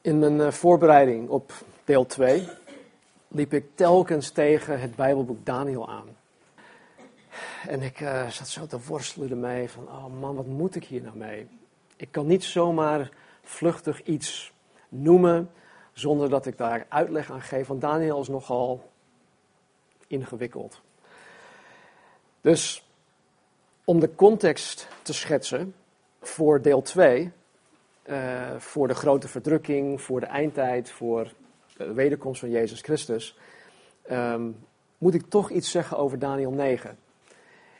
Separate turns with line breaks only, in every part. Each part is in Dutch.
In mijn eh, voorbereiding op deel 2 liep ik telkens tegen het Bijbelboek Daniel aan. En ik uh, zat zo te worstelen ermee van, oh man, wat moet ik hier nou mee? Ik kan niet zomaar vluchtig iets noemen zonder dat ik daar uitleg aan geef, want Daniel is nogal ingewikkeld. Dus om de context te schetsen voor deel 2, eh, voor de grote verdrukking, voor de eindtijd, voor de wederkomst van Jezus Christus, um, moet ik toch iets zeggen over Daniel 9.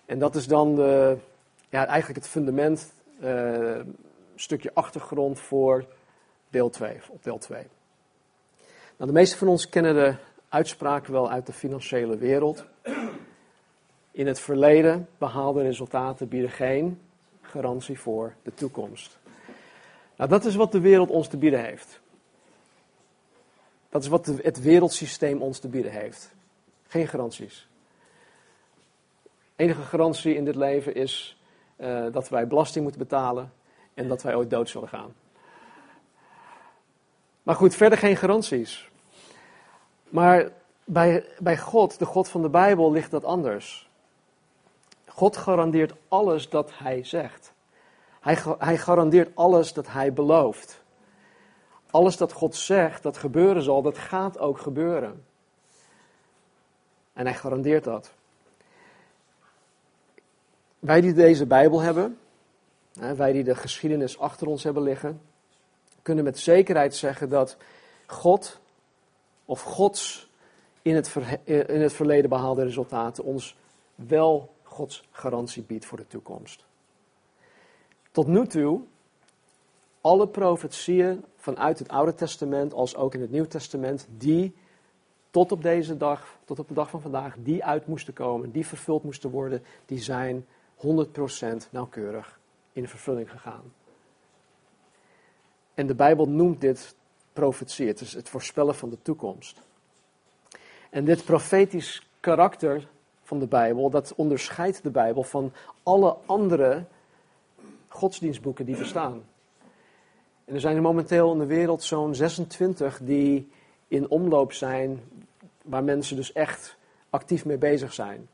En dat is dan de, ja, eigenlijk het fundament, uh, stukje achtergrond voor deel 2, op deel 2. Nou, de meeste van ons kennen de uitspraken wel uit de financiële wereld. In het verleden behaalde resultaten bieden geen garantie voor de toekomst. Nou, dat is wat de wereld ons te bieden heeft. Dat is wat het wereldsysteem ons te bieden heeft. Geen garanties. Enige garantie in dit leven is uh, dat wij belasting moeten betalen en dat wij ooit dood zullen gaan. Maar goed, verder geen garanties. Maar bij, bij God, de God van de Bijbel, ligt dat anders. God garandeert alles dat Hij zegt. Hij, hij garandeert alles dat Hij belooft. Alles dat God zegt dat gebeuren zal, dat gaat ook gebeuren. En Hij garandeert dat. Wij die deze Bijbel hebben, wij die de geschiedenis achter ons hebben liggen, kunnen met zekerheid zeggen dat God of Gods in het, in het verleden behaalde resultaten ons wel Gods garantie biedt voor de toekomst. Tot nu toe, alle profetieën vanuit het Oude Testament als ook in het Nieuw Testament, die tot op deze dag, tot op de dag van vandaag, die uit moesten komen, die vervuld moesten worden, die zijn 100% nauwkeurig in vervulling gegaan. En de Bijbel noemt dit profetie, het is het voorspellen van de toekomst. En dit profetisch karakter van de Bijbel, dat onderscheidt de Bijbel van alle andere godsdienstboeken die bestaan. En er zijn er momenteel in de wereld zo'n 26 die in omloop zijn, waar mensen dus echt actief mee bezig zijn.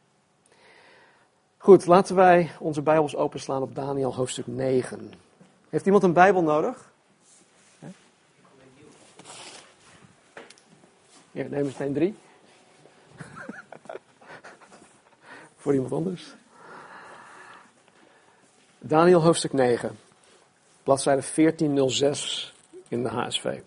Goed, laten wij onze Bijbels openslaan op Daniel hoofdstuk 9. Heeft iemand een Bijbel nodig? Ja, neem meteen drie. Voor iemand anders. Daniel hoofdstuk 9, bladzijde 1406 in de HSV.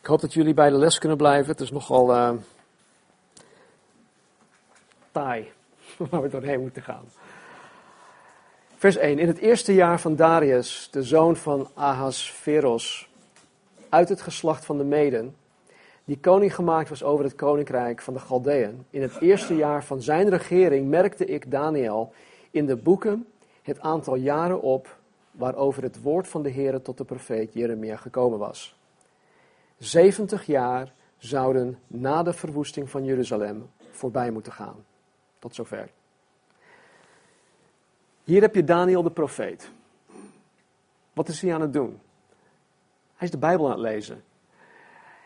Ik hoop dat jullie bij de les kunnen blijven. Het is nogal uh, taai waar we doorheen moeten gaan. Vers 1. In het eerste jaar van Darius, de zoon van Ahasveros, uit het geslacht van de Meden, die koning gemaakt was over het koninkrijk van de Galdeën. In het eerste jaar van zijn regering merkte ik Daniel in de boeken het aantal jaren op waarover het woord van de Heer tot de profeet Jeremia gekomen was. 70 jaar zouden na de verwoesting van Jeruzalem voorbij moeten gaan. Tot zover. Hier heb je Daniel de profeet. Wat is hij aan het doen? Hij is de Bijbel aan het lezen.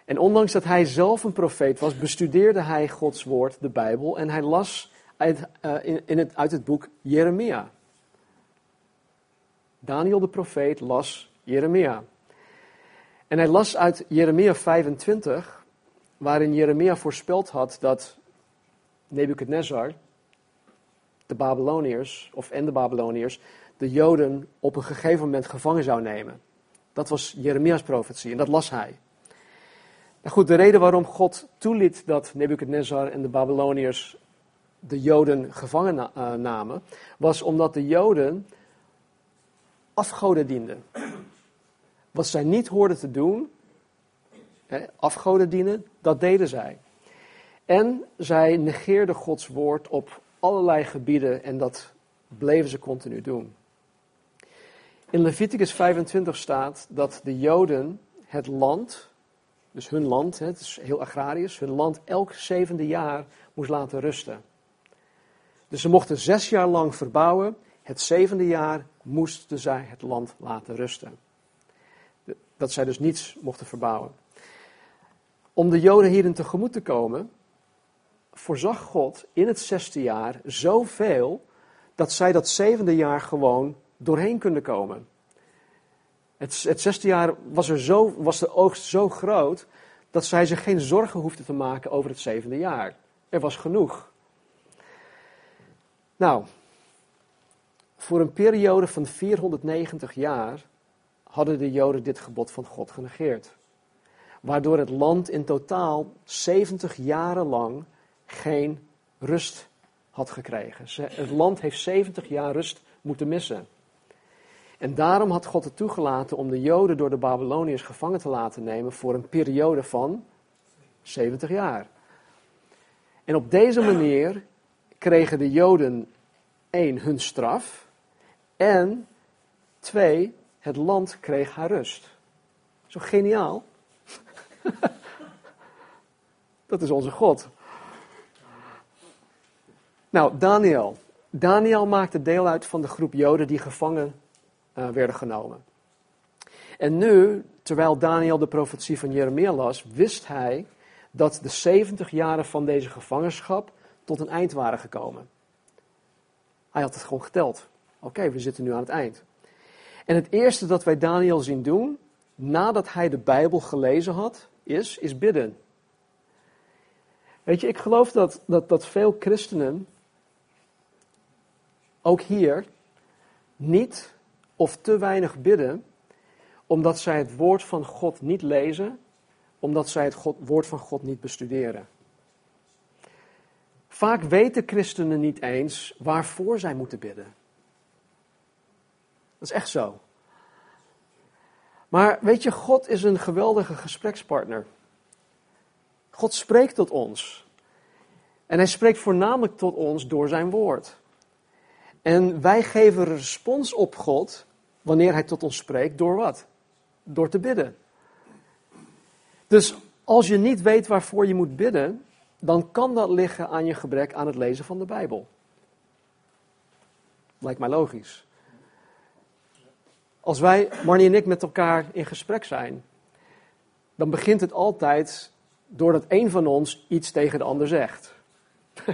En ondanks dat hij zelf een profeet was, bestudeerde hij Gods woord, de Bijbel, en hij las uit, in, in het, uit het boek Jeremia. Daniel de profeet las Jeremia. En hij las uit Jeremia 25, waarin Jeremia voorspeld had dat Nebukadnezar, de Babyloniërs, of en de Babyloniërs, de Joden op een gegeven moment gevangen zou nemen. Dat was Jeremia's profetie en dat las hij. Nou goed, de reden waarom God toeliet dat Nebukadnezar en de Babyloniërs de Joden gevangen eh, namen, was omdat de Joden afgoden dienden. Wat zij niet hoorden te doen, afgoden dienen, dat deden zij. En zij negeerden Gods woord op allerlei gebieden en dat bleven ze continu doen. In Leviticus 25 staat dat de Joden het land dus hun land, het is heel agrarisch, hun land elk zevende jaar moest laten rusten. Dus ze mochten zes jaar lang verbouwen. Het zevende jaar moesten zij het land laten rusten. Dat zij dus niets mochten verbouwen. Om de Joden hierin tegemoet te komen, voorzag God in het zesde jaar zoveel dat zij dat zevende jaar gewoon doorheen kunnen komen. Het, het zesde jaar was, er zo, was de oogst zo groot dat zij zich geen zorgen hoefden te maken over het zevende jaar. Er was genoeg. Nou, voor een periode van 490 jaar hadden de Joden dit gebod van God genegeerd. Waardoor het land in totaal 70 jaren lang geen rust had gekregen. Het land heeft 70 jaar rust moeten missen. En daarom had God het toegelaten om de Joden door de Babyloniërs gevangen te laten nemen voor een periode van 70 jaar. En op deze manier kregen de Joden één hun straf en twee het land kreeg haar rust. Zo geniaal. Dat is onze God. Nou, Daniel. Daniel maakte deel uit van de groep Joden die gevangen uh, werden genomen. En nu, terwijl Daniel de profetie van Jeremia las, wist hij dat de 70 jaren van deze gevangenschap tot een eind waren gekomen. Hij had het gewoon geteld. Oké, we zitten nu aan het eind. En het eerste dat wij Daniel zien doen, nadat hij de Bijbel gelezen had, is, is bidden. Weet je, ik geloof dat, dat, dat veel christenen, ook hier, niet of te weinig bidden, omdat zij het woord van God niet lezen, omdat zij het woord van God niet bestuderen. Vaak weten christenen niet eens waarvoor zij moeten bidden. Dat is echt zo. Maar weet je, God is een geweldige gesprekspartner. God spreekt tot ons. En hij spreekt voornamelijk tot ons door zijn woord. En wij geven respons op God wanneer hij tot ons spreekt, door wat? Door te bidden. Dus als je niet weet waarvoor je moet bidden, dan kan dat liggen aan je gebrek aan het lezen van de Bijbel. Lijkt mij logisch. Als wij, Marnie en ik, met elkaar in gesprek zijn, dan begint het altijd doordat een van ons iets tegen de ander zegt.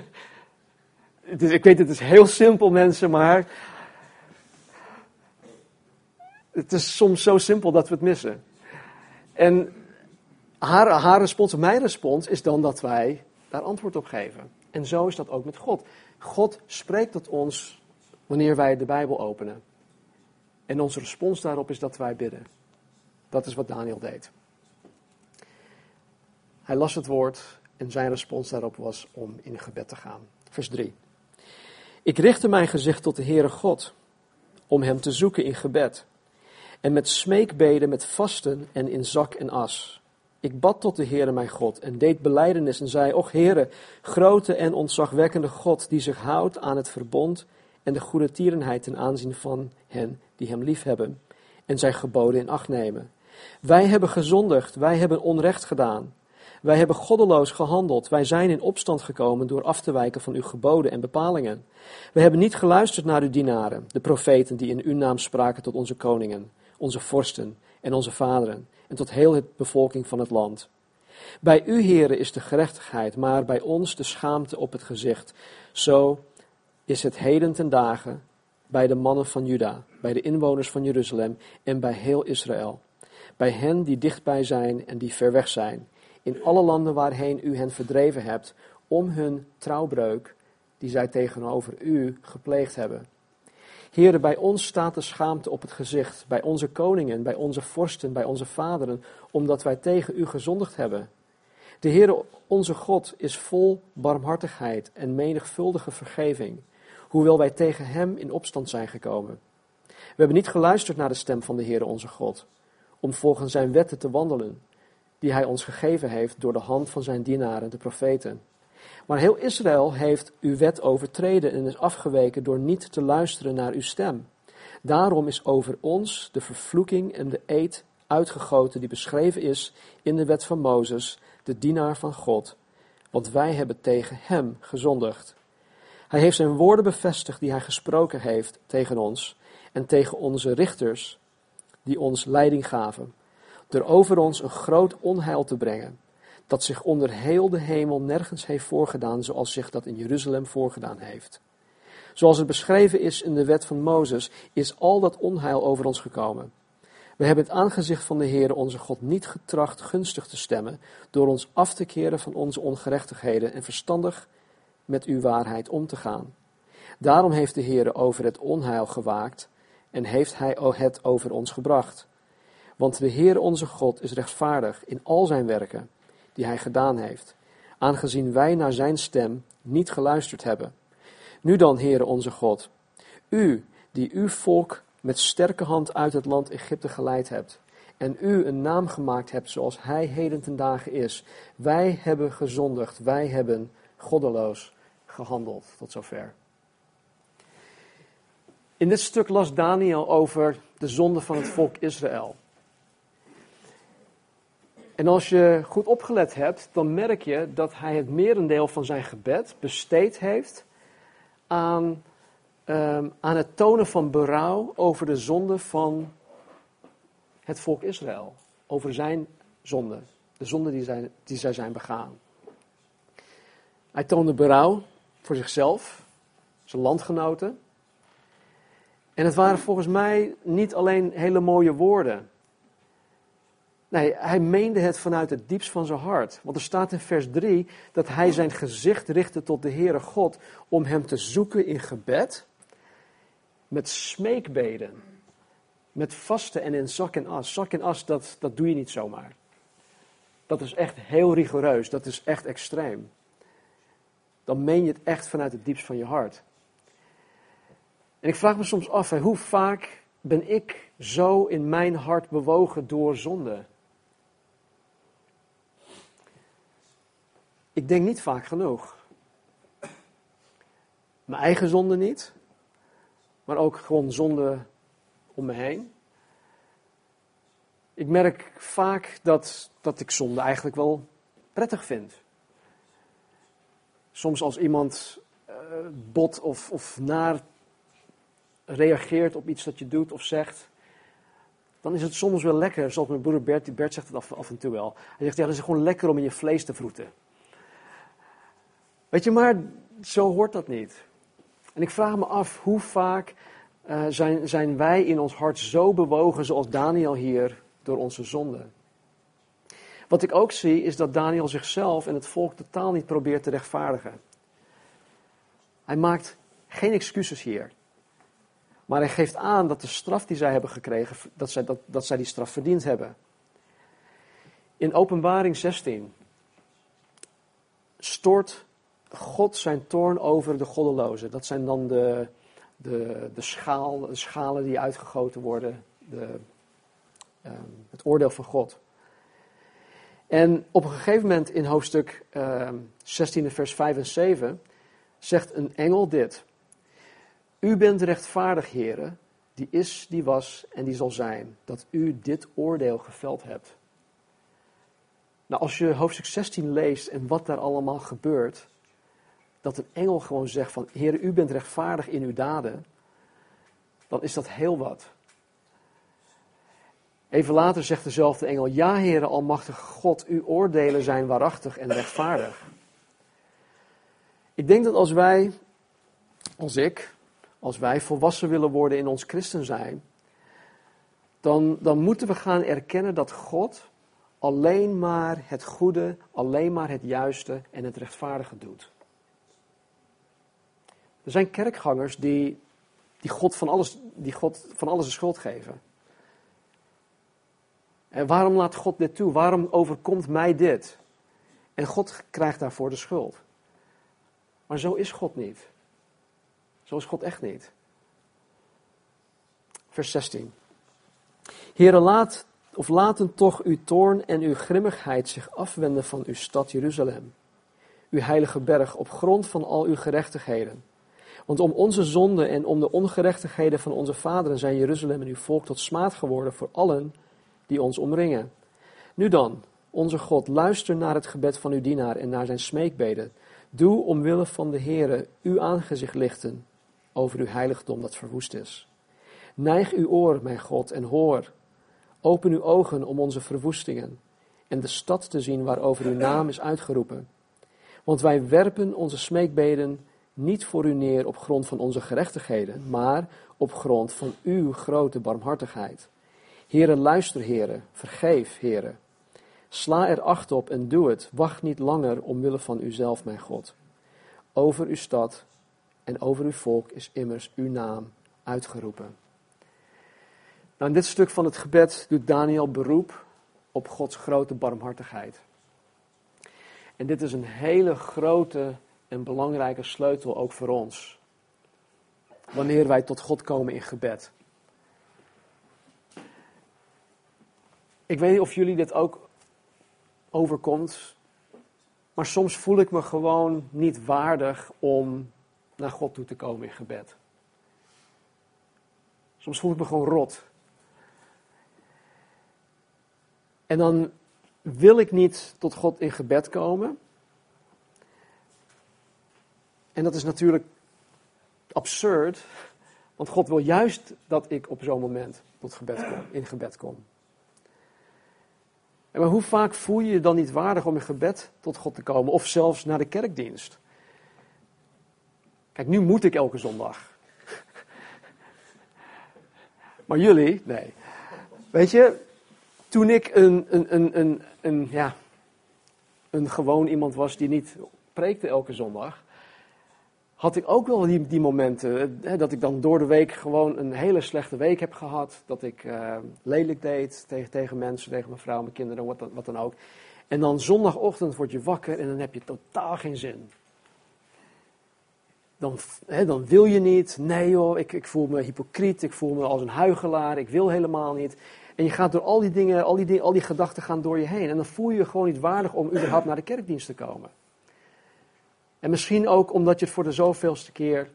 ik weet, het is heel simpel, mensen, maar het is soms zo simpel dat we het missen. En haar, haar respons, mijn respons, is dan dat wij daar antwoord op geven. En zo is dat ook met God. God spreekt tot ons wanneer wij de Bijbel openen. En onze respons daarop is dat wij bidden. Dat is wat Daniel deed. Hij las het woord en zijn respons daarop was om in gebed te gaan. Vers 3. Ik richtte mijn gezicht tot de Heere God, om hem te zoeken in gebed. En met smeekbeden, met vasten en in zak en as. Ik bad tot de Heere mijn God en deed beleidenis en zei, Och Heere, grote en ontzagwekkende God, die zich houdt aan het verbond en de goede tierenheid ten aanzien van hen die hem liefhebben en zijn geboden in acht nemen. Wij hebben gezondigd, wij hebben onrecht gedaan. Wij hebben goddeloos gehandeld. Wij zijn in opstand gekomen door af te wijken van uw geboden en bepalingen. We hebben niet geluisterd naar uw dienaren, de profeten die in uw naam spraken tot onze koningen, onze vorsten en onze vaderen en tot heel het bevolking van het land. Bij u, heren, is de gerechtigheid, maar bij ons de schaamte op het gezicht. Zo is het heden ten dagen bij de mannen van Juda, bij de inwoners van Jeruzalem en bij heel Israël. Bij hen die dichtbij zijn en die ver weg zijn, in alle landen waarheen u hen verdreven hebt, om hun trouwbreuk die zij tegenover u gepleegd hebben. Heren, bij ons staat de schaamte op het gezicht, bij onze koningen, bij onze vorsten, bij onze vaderen, omdat wij tegen u gezondigd hebben. De Heere, onze God, is vol barmhartigheid en menigvuldige vergeving, hoewel wij tegen Hem in opstand zijn gekomen. We hebben niet geluisterd naar de stem van de Heere, onze God, om volgens Zijn wetten te wandelen, die Hij ons gegeven heeft door de hand van Zijn dienaren, de profeten. Maar heel Israël heeft uw wet overtreden en is afgeweken door niet te luisteren naar uw stem. Daarom is over ons de vervloeking en de eed uitgegoten die beschreven is in de wet van Mozes, de dienaar van God, want wij hebben tegen hem gezondigd. Hij heeft zijn woorden bevestigd die hij gesproken heeft tegen ons en tegen onze richters, die ons leiding gaven, door over ons een groot onheil te brengen, dat zich onder heel de hemel nergens heeft voorgedaan zoals zich dat in Jeruzalem voorgedaan heeft. Zoals het beschreven is in de wet van Mozes, is al dat onheil over ons gekomen. We hebben het aangezicht van de Heer onze God niet getracht gunstig te stemmen, door ons af te keren van onze ongerechtigheden en verstandig met uw waarheid om te gaan. Daarom heeft de Heer over het onheil gewaakt en heeft Hij het over ons gebracht. Want de Heer onze God is rechtvaardig in al zijn werken die Hij gedaan heeft, aangezien wij naar Zijn stem niet geluisterd hebben. Nu dan, Heere onze God, U die uw volk met sterke hand uit het land Egypte geleid hebt, en u een naam gemaakt hebt zoals Hij heden ten dagen is. Wij hebben gezondigd, wij hebben goddeloos gehandeld. Tot zover. In dit stuk las Daniel over de zonde van het volk Israël. En als je goed opgelet hebt, dan merk je dat hij het merendeel van zijn gebed besteed heeft aan, um, aan het tonen van berouw over de zonde van het volk Israël. Over zijn zonde, de zonde die, zij, die zij zijn begaan. Hij toonde berouw voor zichzelf, zijn landgenoten. En het waren volgens mij niet alleen hele mooie woorden. Nee, hij meende het vanuit het diepst van zijn hart. Want er staat in vers 3 dat hij zijn gezicht richtte tot de Heere God om hem te zoeken in gebed, met smeekbeden, met vasten en in zak en as. Zak en as, dat, dat doe je niet zomaar. Dat is echt heel rigoureus, dat is echt extreem. Dan meen je het echt vanuit het diepst van je hart. En ik vraag me soms af, hoe vaak ben ik zo in mijn hart bewogen door zonde? Ik denk niet vaak genoeg. Mijn eigen zonde niet, maar ook gewoon zonde om me heen. Ik merk vaak dat, dat ik zonde eigenlijk wel prettig vind. Soms als iemand uh, bot of, of naar reageert op iets dat je doet of zegt, dan is het soms wel lekker, zoals mijn broer Bert, Bert zegt het af, en toe wel. Hij zegt, ja, het is gewoon lekker om in je vlees te vroeten. Weet je, maar zo hoort dat niet. En ik vraag me af, hoe vaak uh, zijn, zijn wij in ons hart zo bewogen zoals Daniel hier door onze zonde? Wat ik ook zie is dat Daniel zichzelf en het volk totaal niet probeert te rechtvaardigen. Hij maakt geen excuses hier. Maar hij geeft aan dat de straf die zij hebben gekregen, dat zij, dat, dat zij die straf verdiend hebben. In Openbaring 16 stort God zijn toorn over de goddelozen. Dat zijn dan de, de, de, schaal, de schalen die uitgegoten worden, de, um, het oordeel van God. En op een gegeven moment in hoofdstuk um, 16, vers 5 en 7 zegt een engel dit. U bent rechtvaardig, heren, die is, die was en die zal zijn, dat u dit oordeel geveld hebt. Nou, als je hoofdstuk 16 leest en wat daar allemaal gebeurt, dat een engel gewoon zegt van, Heer, u bent rechtvaardig in uw daden, dan is dat heel wat. Even later zegt dezelfde engel, ja Heere Almachtige God, uw oordelen zijn waarachtig en rechtvaardig. Ik denk dat als wij, als ik, als wij volwassen willen worden in ons christen zijn, dan, dan moeten we gaan erkennen dat God alleen maar het goede, alleen maar het juiste en het rechtvaardige doet. Er zijn kerkgangers die, die, God, van alles, die God van alles de schuld geven. En waarom laat God dit toe? Waarom overkomt mij dit? En God krijgt daarvoor de schuld. Maar zo is God niet. Zo is God echt niet. Vers 16. Heren, laat, of laten toch uw toorn en uw grimmigheid zich afwenden van uw stad Jeruzalem, uw heilige berg, op grond van al uw gerechtigheden. Want om onze zonden en om de ongerechtigheden van onze vaderen zijn Jeruzalem en uw volk tot smaad geworden voor allen die ons omringen. Nu dan, onze God, luister naar het gebed van uw dienaar en naar zijn smeekbeden. Doe omwille van de Heere uw aangezicht lichten over uw heiligdom dat verwoest is. Neig uw oor, mijn God, en hoor. Open uw ogen om onze verwoestingen en de stad te zien waarover uw naam is uitgeroepen. Want wij werpen onze smeekbeden niet voor u neer op grond van onze gerechtigheden, maar op grond van uw grote barmhartigheid. Heren, luister, heren, vergeef, heren. Sla er acht op en doe het. Wacht niet langer omwille van uzelf, mijn God. Over uw stad en over uw volk is immers uw naam uitgeroepen. Nou, in dit stuk van het gebed doet Daniel beroep op Gods grote barmhartigheid. En dit is een hele grote en belangrijke sleutel ook voor ons. Wanneer wij tot God komen in gebed. Ik weet niet of jullie dit ook overkomt. Maar soms voel ik me gewoon niet waardig om naar God toe te komen in gebed. Soms voel ik me gewoon rot. En dan wil ik niet tot God in gebed komen. En dat is natuurlijk absurd, want God wil juist dat ik op zo'n moment tot gebed kom, in gebed kom. En maar hoe vaak voel je je dan niet waardig om in gebed tot God te komen, of zelfs naar de kerkdienst? Kijk, nu moet ik elke zondag. maar jullie, nee. Weet je, toen ik een, een, een, een, een, ja, een gewoon iemand was die niet preekte elke zondag, had ik ook wel die, die momenten. Hè, dat ik dan door de week gewoon een hele slechte week heb gehad. Dat ik uh, lelijk deed tegen, tegen mensen, tegen mijn vrouw, mijn kinderen, wat, wat dan ook. En dan zondagochtend word je wakker en dan heb je totaal geen zin. Dan, hè, dan wil je niet. Nee joh, ik, ik voel me hypocriet, ik voel me als een huigelaar, ik wil helemaal niet. En je gaat door al die dingen, al die, al die gedachten gaan door je heen. En dan voel je je gewoon niet waardig om überhaupt naar de kerkdienst te komen. En misschien ook omdat je het voor de zoveelste keer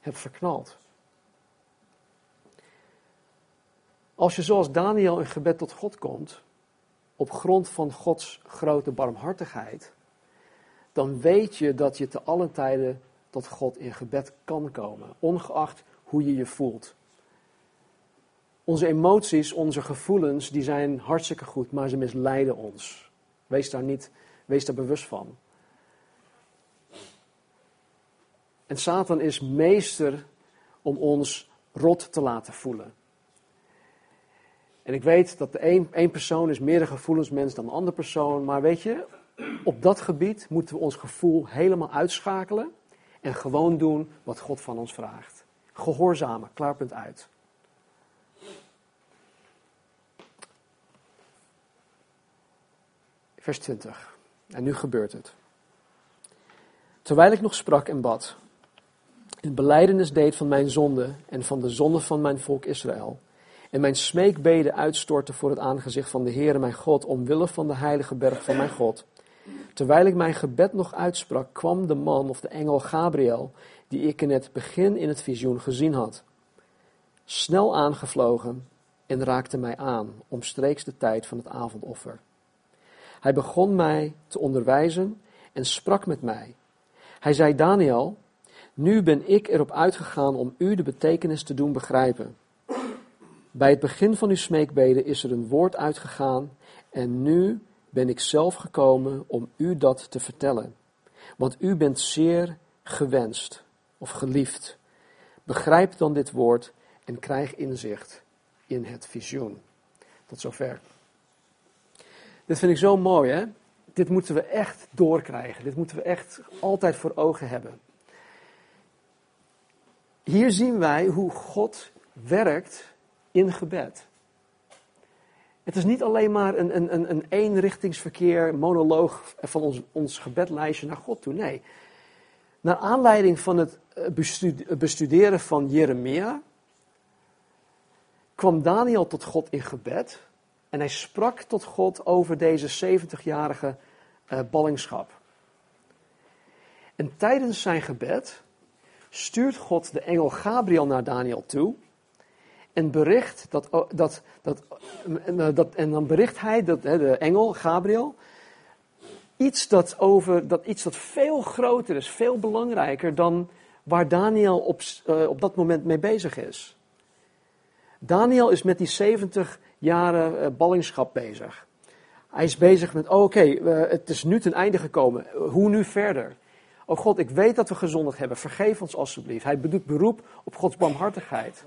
hebt verknald. Als je zoals Daniel in gebed tot God komt, op grond van Gods grote barmhartigheid, dan weet je dat je te allen tijden tot God in gebed kan komen, ongeacht hoe je je voelt. Onze emoties, onze gevoelens, die zijn hartstikke goed, maar ze misleiden ons. Wees daar niet, wees daar bewust van. En Satan is meester om ons rot te laten voelen. En ik weet dat de één persoon is meer een gevoelensmens dan een andere persoon. Maar weet je, op dat gebied moeten we ons gevoel helemaal uitschakelen. En gewoon doen wat God van ons vraagt. Gehoorzamen, klaarpunt uit. Vers 20. En nu gebeurt het. Terwijl ik nog sprak en bad, een beleidenis deed van mijn zonde en van de zonde van mijn volk Israël. En mijn smeekbeden uitstortte voor het aangezicht van de Heere mijn God, omwille van de heilige berg van mijn God. Terwijl ik mijn gebed nog uitsprak, kwam de man of de engel Gabriel, die ik in het begin in het visioen gezien had, snel aangevlogen en raakte mij aan, omstreeks de tijd van het avondoffer. Hij begon mij te onderwijzen en sprak met mij. Hij zei, Daniel, nu ben ik erop uitgegaan om u de betekenis te doen begrijpen. Bij het begin van uw smeekbeden is er een woord uitgegaan en nu ben ik zelf gekomen om u dat te vertellen. Want u bent zeer gewenst of geliefd. Begrijp dan dit woord en krijg inzicht in het visioen. Tot zover. Dit vind ik zo mooi, hè? Dit moeten we echt doorkrijgen. Dit moeten we echt altijd voor ogen hebben. Hier zien wij hoe God werkt in gebed. Het is niet alleen maar een, een, een, een eenrichtingsverkeer, monoloog van ons, ons gebedlijstje naar God toe. Nee. Naar aanleiding van het eh, bestuderen van Jeremia kwam Daniel tot God in gebed. En hij sprak tot God over deze 70-jarige uh, ballingschap. En tijdens zijn gebed stuurt God de engel Gabriel naar Daniel toe en bericht dat, dat, dat eh, dat, en dan bericht hij, dat, de engel, Gabriel, iets dat, over, dat iets dat veel groter is, veel belangrijker dan waar Daniel op, uh, op dat moment mee bezig is. Daniel is met die 70 jaren uh, ballingschap bezig. Hij is bezig met, oh, oké, het is nu ten einde gekomen. Hoe nu verder? Oh God, ik weet dat we gezondigd hebben. Vergeef ons alstublieft. Hij doet beroep op Gods barmhartigheid.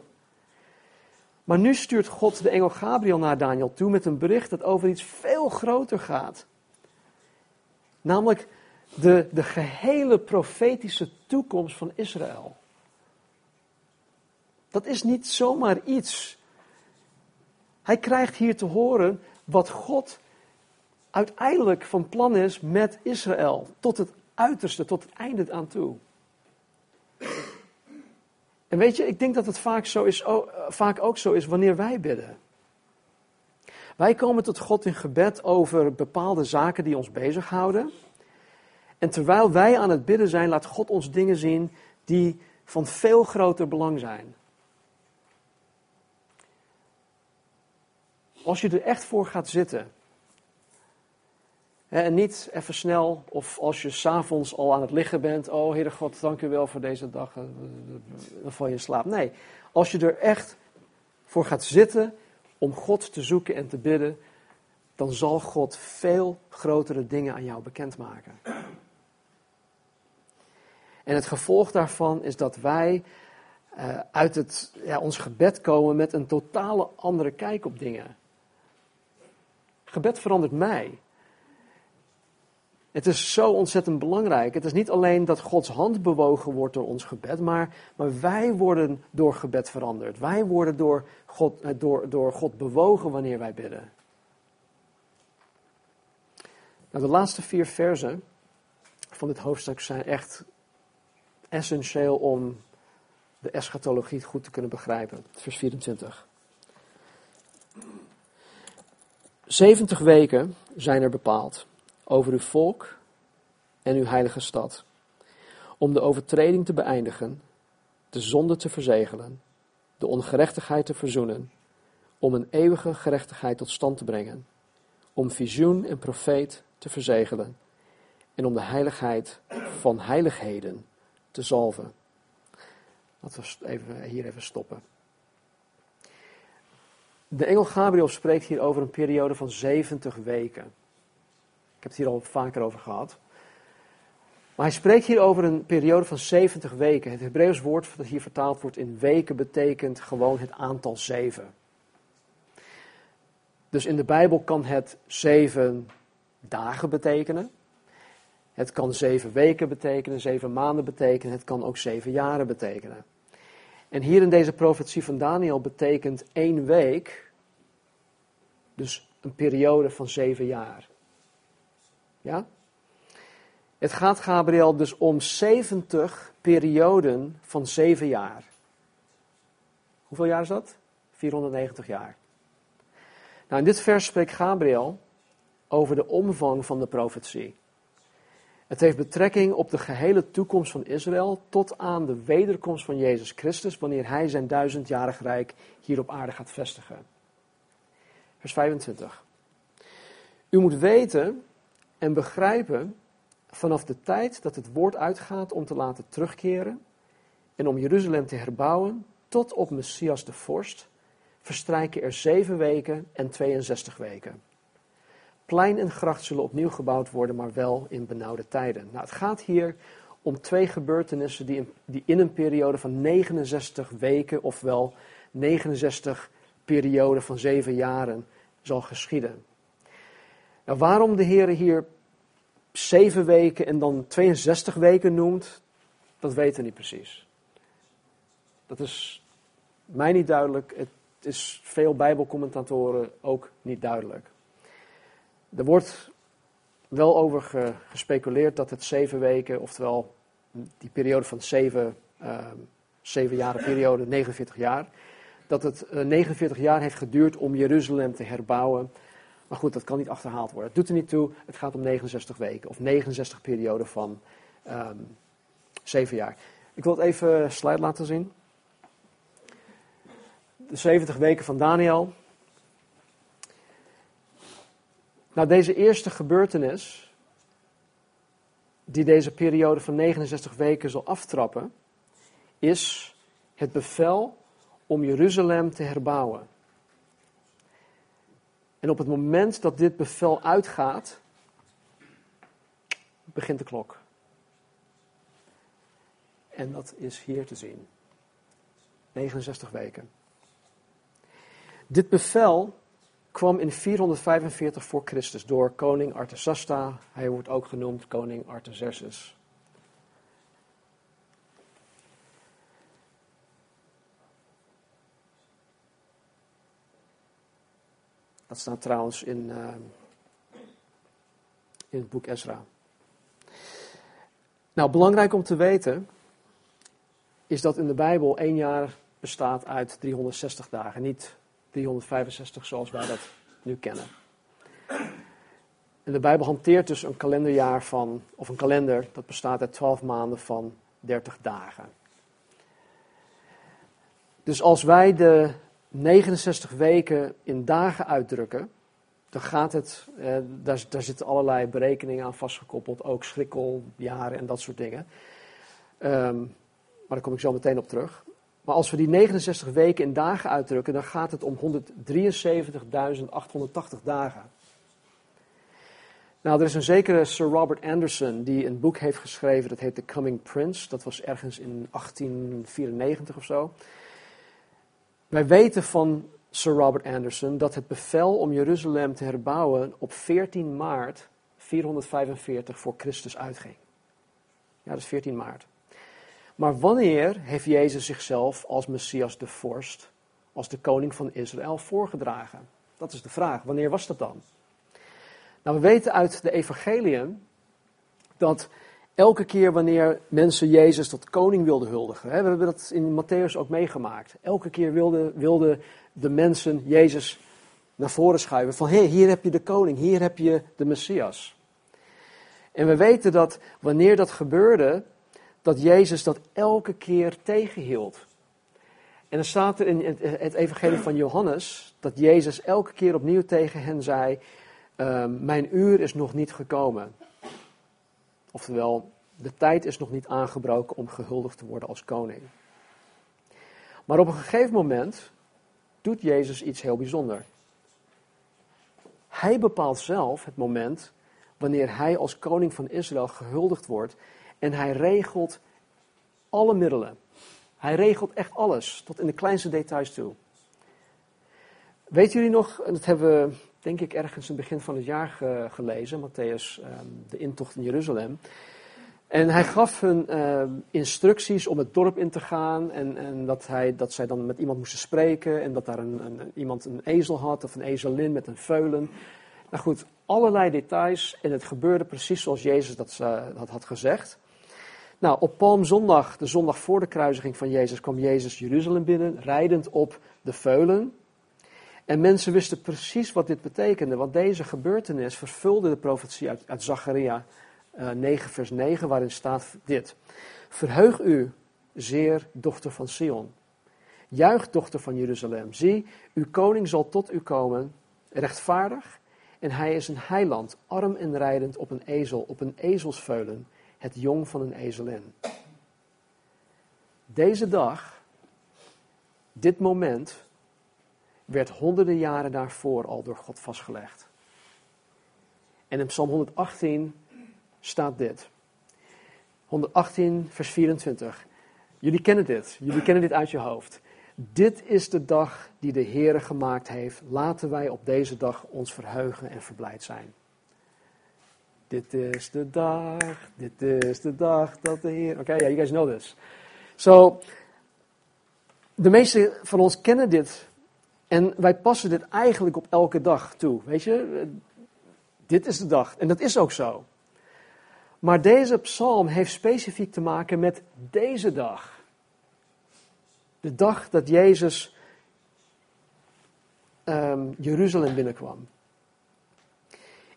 Maar nu stuurt God de engel Gabriel naar Daniel toe met een bericht dat over iets veel groter gaat. Namelijk de, de gehele profetische toekomst van Israël. Dat is niet zomaar iets. Hij krijgt hier te horen wat God uiteindelijk van plan is met Israël. Tot het uiterste, tot het einde aan toe. En weet je, ik denk dat het vaak, zo is, vaak ook zo is wanneer wij bidden. Wij komen tot God in gebed over bepaalde zaken die ons bezighouden. En terwijl wij aan het bidden zijn, laat God ons dingen zien die van veel groter belang zijn. Als je er echt voor gaat zitten. En niet even snel, of als je s'avonds al aan het liggen bent. Oh, Heere God, dank u wel voor deze dag. Dan val je in slaap. Nee, als je er echt voor gaat zitten om God te zoeken en te bidden. Dan zal God veel grotere dingen aan jou bekendmaken. En het gevolg daarvan is dat wij uit het, ja, ons gebed komen met een totale andere kijk op dingen. Gebed verandert mij. Het is zo ontzettend belangrijk. Het is niet alleen dat Gods hand bewogen wordt door ons gebed, maar, maar wij worden door gebed veranderd. Wij worden door God, eh, door, door God bewogen wanneer wij bidden. Nou, de laatste vier versen van dit hoofdstuk zijn echt essentieel om de eschatologie goed te kunnen begrijpen. Vers 24. 70 weken zijn er bepaald over uw volk en uw heilige stad, om de overtreding te beëindigen, de zonde te verzegelen, de ongerechtigheid te verzoenen, om een eeuwige gerechtigheid tot stand te brengen, om visioen en profeet te verzegelen en om de heiligheid van heiligheden te zalven. Laten we even, hier even stoppen. De engel Gabriel spreekt hier over een periode van 70 weken. Ik heb het hier al vaker over gehad. Maar hij spreekt hier over een periode van 70 weken. Het Hebreeuws woord dat hier vertaald wordt in weken betekent gewoon het aantal zeven. Dus in de Bijbel kan het zeven dagen betekenen. Het kan zeven weken betekenen, zeven maanden betekenen, het kan ook zeven jaren betekenen. En hier in deze profetie van Daniel betekent één week, dus een periode van zeven jaar. Ja? Het gaat Gabriel dus om 70 perioden van zeven jaar. Hoeveel jaar is dat? 490 jaar. Nou, in dit vers spreekt Gabriel over de omvang van de profetie. Het heeft betrekking op de gehele toekomst van Israël tot aan de wederkomst van Jezus Christus, wanneer hij zijn duizendjarig rijk hier op aarde gaat vestigen. Vers 25. U moet weten en begrijpen vanaf de tijd dat het woord uitgaat om te laten terugkeren en om Jeruzalem te herbouwen tot op Messias de vorst, verstrijken er zeven weken en 62 weken. Plein en gracht zullen opnieuw gebouwd worden, maar wel in benauwde tijden. Nou, het gaat hier om twee gebeurtenissen die in, die in een periode van 69 weken, ofwel 69 perioden van zeven jaren, zal geschieden. Nou, waarom de Heer hier zeven weken en dan 62 weken noemt, dat weten we niet precies. Dat is mij niet duidelijk. Het is veel Bijbelcommentatoren ook niet duidelijk. Er wordt wel over gespeculeerd dat het zeven weken, oftewel die periode van zeven, uh, jaren periode, 49 jaar, dat het 49 jaar heeft geduurd om Jeruzalem te herbouwen. Maar goed, dat kan niet achterhaald worden. Het doet er niet toe. Het gaat om 69 weken of 69 perioden van um, 7 jaar. Ik wil het even slide laten zien. De 70 weken van Daniel. Nou, deze eerste gebeurtenis, die deze periode van 69 weken zal aftrappen, is het bevel om Jeruzalem te herbouwen. En op het moment dat dit bevel uitgaat, begint de klok. En dat is hier te zien. 69 weken. Dit bevel kwam in 445 voor Christus door koning Artasasta. Hij wordt ook genoemd koning Artaxerxes. Dat staat trouwens in, uh, in het boek Ezra. Nou, belangrijk om te weten is dat in de Bijbel één jaar bestaat uit 360 dagen, niet 365 zoals wij dat nu kennen. En de Bijbel hanteert dus een kalenderjaar van, of een kalender dat bestaat uit 12 maanden van 30 dagen. Dus als wij de 69 weken in dagen uitdrukken, dan gaat het, eh, daar, daar zitten allerlei berekeningen aan vastgekoppeld, ook schrikkeljaren en dat soort dingen. Um, maar daar kom ik zo meteen op terug. Maar als we die 69 weken in dagen uitdrukken, dan gaat het om 173.880 dagen. Nou, er is een zekere Sir Robert Anderson die een boek heeft geschreven, dat heet The Coming Prince. Dat was ergens in 1894 of zo. Wij weten van Sir Robert Anderson dat het bevel om Jeruzalem te herbouwen op 14 maart 445 voor Christus uitging. Ja, dat is 14 maart. Maar wanneer heeft Jezus zichzelf als Messias de vorst, als de koning van Israël voorgedragen? Dat is de vraag. Wanneer was dat dan? Nou, we weten uit de evangeliën dat elke keer wanneer mensen Jezus tot koning wilden huldigen, hè, we hebben dat in Matthäus ook meegemaakt. Elke keer wilden, wilden de mensen Jezus naar voren schuiven van hé, hey, hier heb je de koning, hier heb je de Messias. En we weten dat wanneer dat gebeurde, dat Jezus dat elke keer tegenhield. En dan staat er in het evangelie van Johannes dat Jezus elke keer opnieuw tegen hen zei, ehm, mijn uur is nog niet gekomen. Oftewel, de tijd is nog niet aangebroken om gehuldigd te worden als koning. Maar op een gegeven moment doet Jezus iets heel bijzonders. Hij bepaalt zelf het moment wanneer hij als koning van Israël gehuldigd wordt en hij regelt alle middelen. Hij regelt echt alles, tot in de kleinste details toe. Weten jullie nog, dat hebben we denk ik ergens in het begin van het jaar gelezen, Matthäus, ehm, de intocht in Jeruzalem. En hij gaf hun ehm, instructies om het dorp in te gaan en, en dat, hij, dat zij dan met iemand moesten spreken en dat daar een, een, iemand een ezel had of een ezelin met een veulen. Nou goed, allerlei details en het gebeurde precies zoals Jezus dat, dat had gezegd. Nou, op Palmzondag, de zondag voor de kruisiging van Jezus, kwam Jezus Jeruzalem binnen, rijdend op de veulen. En mensen wisten precies wat dit betekende, want deze gebeurtenis vervulde de profetie uit, uit Zacharia uh, eh, 9, vers 9, waarin staat dit. Verheug u, zeer dochter van Sion. Juich, dochter van Jeruzalem. Zie, uw koning zal tot u komen, rechtvaardig, en hij is een heiland, arm en rijdend op een ezel, op een ezelsveulen het jong van een ezelin. Deze dag, dit moment, werd honderden jaren daarvoor al door God vastgelegd. En in Psalm 118 staat dit. 118, vers 24. Jullie kennen dit, jullie kennen dit uit je hoofd. Dit is de dag die de Heere gemaakt heeft. Laten wij op deze dag ons verheugen en verblijd zijn. Dit is de dag, dit is de dag dat de Heer. Oké, okay, yeah, you guys know this. So, de meeste van ons kennen dit. En wij passen dit eigenlijk op elke dag toe. Weet je, dit is de dag. En dat is ook zo. Maar deze psalm heeft specifiek te maken met deze dag. De dag dat Jezus um, Jeruzalem binnenkwam.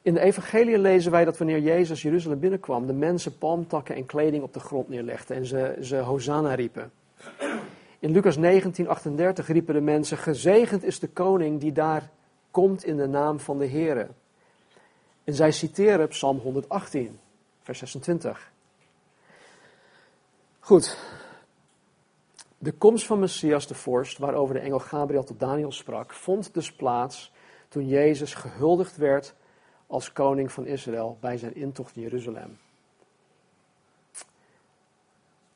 In de evangelie lezen wij dat wanneer Jezus Jeruzalem binnenkwam, de mensen palmtakken en kleding op de grond neerlegden en ze, ze Hosanna riepen. In Lucas 19, 38 riepen de mensen, gezegend is de koning die daar komt in de naam van de Here. En zij citeren Psalm 118, vers 26. Goed. De komst van Messias de vorst, waarover de engel Gabriel tot Daniel sprak, vond dus plaats toen Jezus gehuldigd werd als koning van Israël bij zijn intocht in Jeruzalem.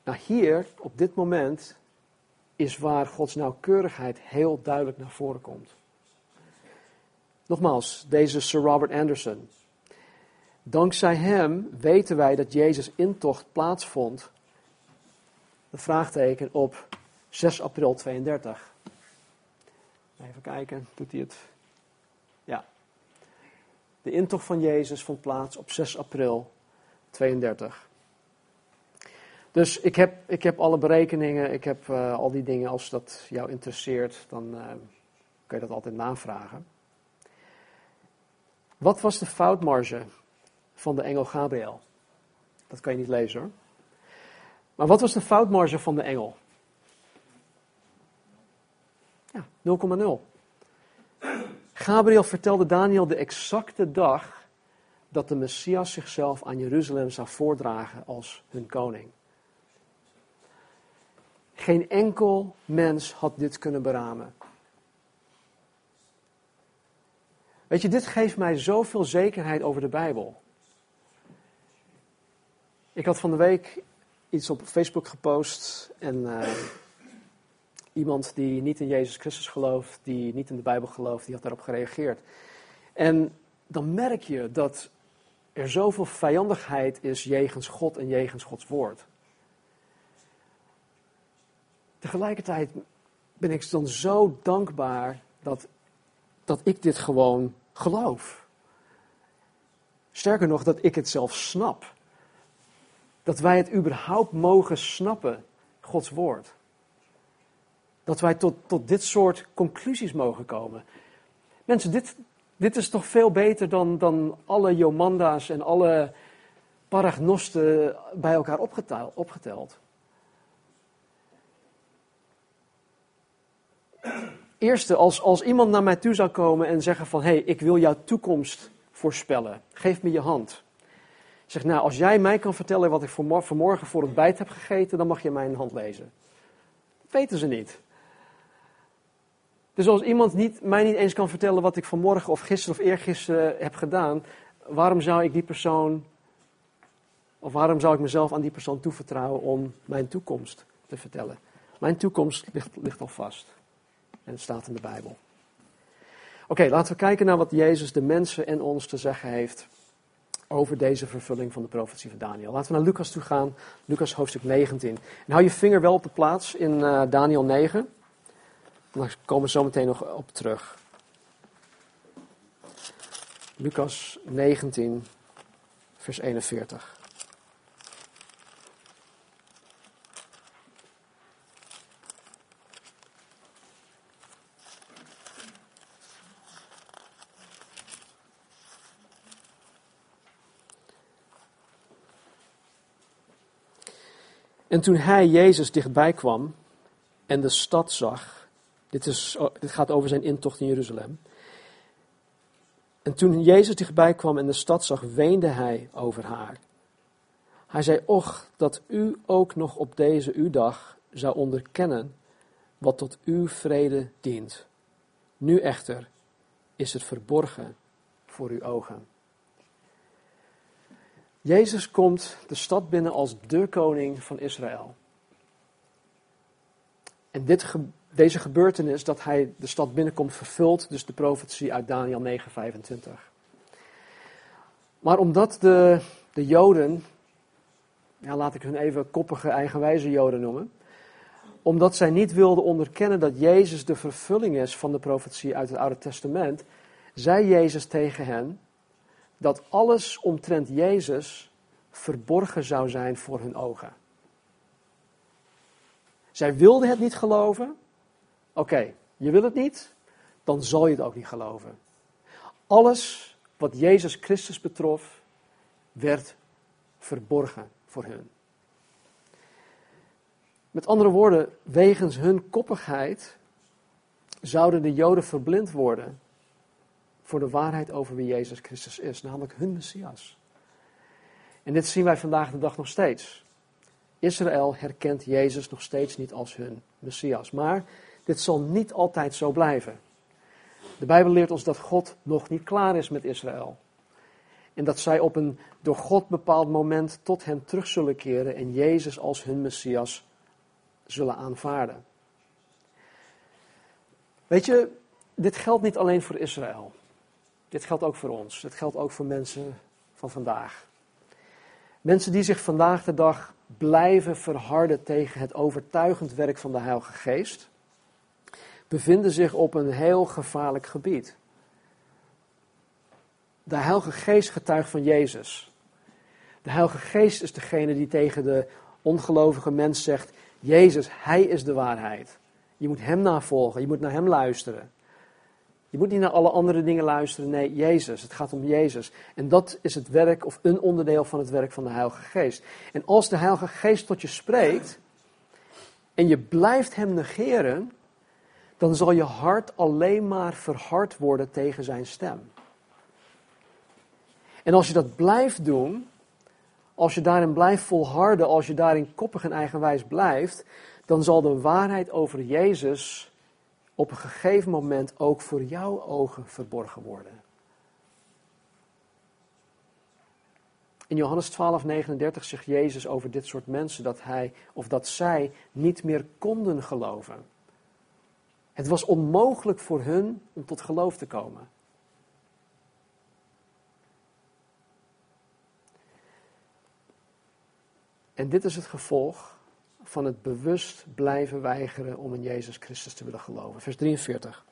Nou, hier, op dit moment, is waar Gods nauwkeurigheid heel duidelijk naar voren komt. Nogmaals, deze Sir Robert Anderson. Dankzij hem weten wij dat Jezus' intocht plaatsvond. De vraagteken op 6 april 32. Even kijken, doet hij het? Ja. De intocht van Jezus vond plaats op 6 april 32. Dus ik heb, ik heb alle berekeningen, ik heb uh, al die dingen. Als dat jou interesseert, dan uh, kun je dat altijd navragen. Wat was de foutmarge van de engel Gabriel? Dat kan je niet lezen hoor. Maar wat was de foutmarge van de engel? Ja, 0,0. Gabriel vertelde Daniel de exacte dag dat de Messias zichzelf aan Jeruzalem zou voordragen als hun koning. Geen enkel mens had dit kunnen beramen. Weet je, dit geeft mij zoveel zekerheid over de Bijbel. Ik had van de week iets op Facebook gepost en uh, iemand die niet in Jezus Christus gelooft, die niet in de Bijbel gelooft, die had daarop gereageerd. En dan merk je dat er zoveel vijandigheid is jegens God en jegens Gods woord. Tegelijkertijd ben ik dan zo dankbaar dat, dat ik dit gewoon geloof. Sterker nog, dat ik het zelf snap. Dat wij het überhaupt mogen snappen, Gods woord. Dat wij tot, tot dit soort conclusies mogen komen. Mensen, dit, dit is toch veel beter dan, dan alle Jomanda's en alle paragnosten bij elkaar opgeteld. opgeteld. Eerste, als, als iemand naar mij toe zou komen en zeggen van, hé, hey, ik wil jouw toekomst voorspellen, geef me je hand. Zeg, nou, als jij mij kan vertellen wat ik vanmorgen voor het bijt heb gegeten, dan mag je mijn hand lezen. Dat weten ze niet. Dus als iemand niet, mij niet eens kan vertellen wat ik vanmorgen of gisteren of eergisteren heb gedaan, waarom zou ik die persoon, of waarom zou ik mezelf aan die persoon toevertrouwen om mijn toekomst te vertellen? Mijn toekomst ligt, ligt al vast. En het staat in de Bijbel. Oké, laten we kijken naar wat Jezus de mensen en ons te zeggen heeft over deze vervulling van de profetie van Daniel. Laten we naar Lucas toe gaan, Lucas hoofdstuk 19. En hou je vinger wel op de plaats in uh, Daniel 9. Daar komen we zo meteen nog op terug. Lucas 19, vers 41. En toen hij, Jezus, dichtbij kwam en de stad zag, dit, is, dit gaat over zijn intocht in Jeruzalem. En toen Jezus dichtbij kwam en de stad zag, weende hij over haar. Hij zei, och, dat u ook nog op deze uw dag zou onderkennen wat tot uw vrede dient. Nu echter is het verborgen voor uw ogen. Jezus komt de stad binnen als de koning van Israël. En dit, deze gebeurtenis, dat hij de stad binnenkomt, vervult dus de profetie uit Daniel 9:25. Maar omdat de, de Joden, ja, laat ik hun even koppige, eigenwijze Joden noemen, omdat zij niet wilden onderkennen dat Jezus de vervulling is van de profetie uit het Oude Testament, zei Jezus tegen hen, dat alles omtrent Jezus verborgen zou zijn voor hun ogen. Zij wilden het niet geloven. Oké, je wil het niet, dan zal je het ook niet geloven. Alles wat Jezus Christus betrof, werd verborgen voor hun. Met andere woorden, wegens hun koppigheid zouden de Joden verblind worden voor de waarheid over wie Jezus Christus is, namelijk hun Messias. En dit zien wij vandaag de dag nog steeds. Israël herkent Jezus nog steeds niet als hun Messias. Maar dit zal niet altijd zo blijven. De Bijbel leert ons dat God nog niet klaar is met Israël. En dat zij op een door God bepaald moment tot hem terug zullen keren en Jezus als hun Messias zullen aanvaarden. Weet je, dit geldt niet alleen voor Israël. Dit geldt ook voor ons. Dit geldt ook voor mensen van vandaag. Mensen die zich vandaag de dag blijven verharden tegen het overtuigend werk van de Heilige Geest, bevinden zich op een heel gevaarlijk gebied. De Heilige Geest getuigt van Jezus. De Heilige Geest is degene die tegen de ongelovige mens zegt: Jezus, Hij is de waarheid. Je moet Hem navolgen, je moet naar Hem luisteren. Je moet niet naar alle andere dingen luisteren. Nee, Jezus. Het gaat om Jezus. En dat is het werk, of een onderdeel van het werk van de Heilige Geest. En als de Heilige Geest tot je spreekt en je blijft Hem negeren, dan zal je hart alleen maar verhard worden tegen Zijn stem. En als je dat blijft doen, als je daarin blijft volharden, als je daarin koppig en eigenwijs blijft, dan zal de waarheid over Jezus op een gegeven moment ook voor jouw ogen verborgen worden. In Johannes 12, 39 zegt Jezus over dit soort mensen dat hij of dat zij niet meer konden geloven. Het was onmogelijk voor hun om tot geloof te komen. En dit is het gevolg van het bewust blijven weigeren om in Jezus Christus te willen geloven. Vers 43.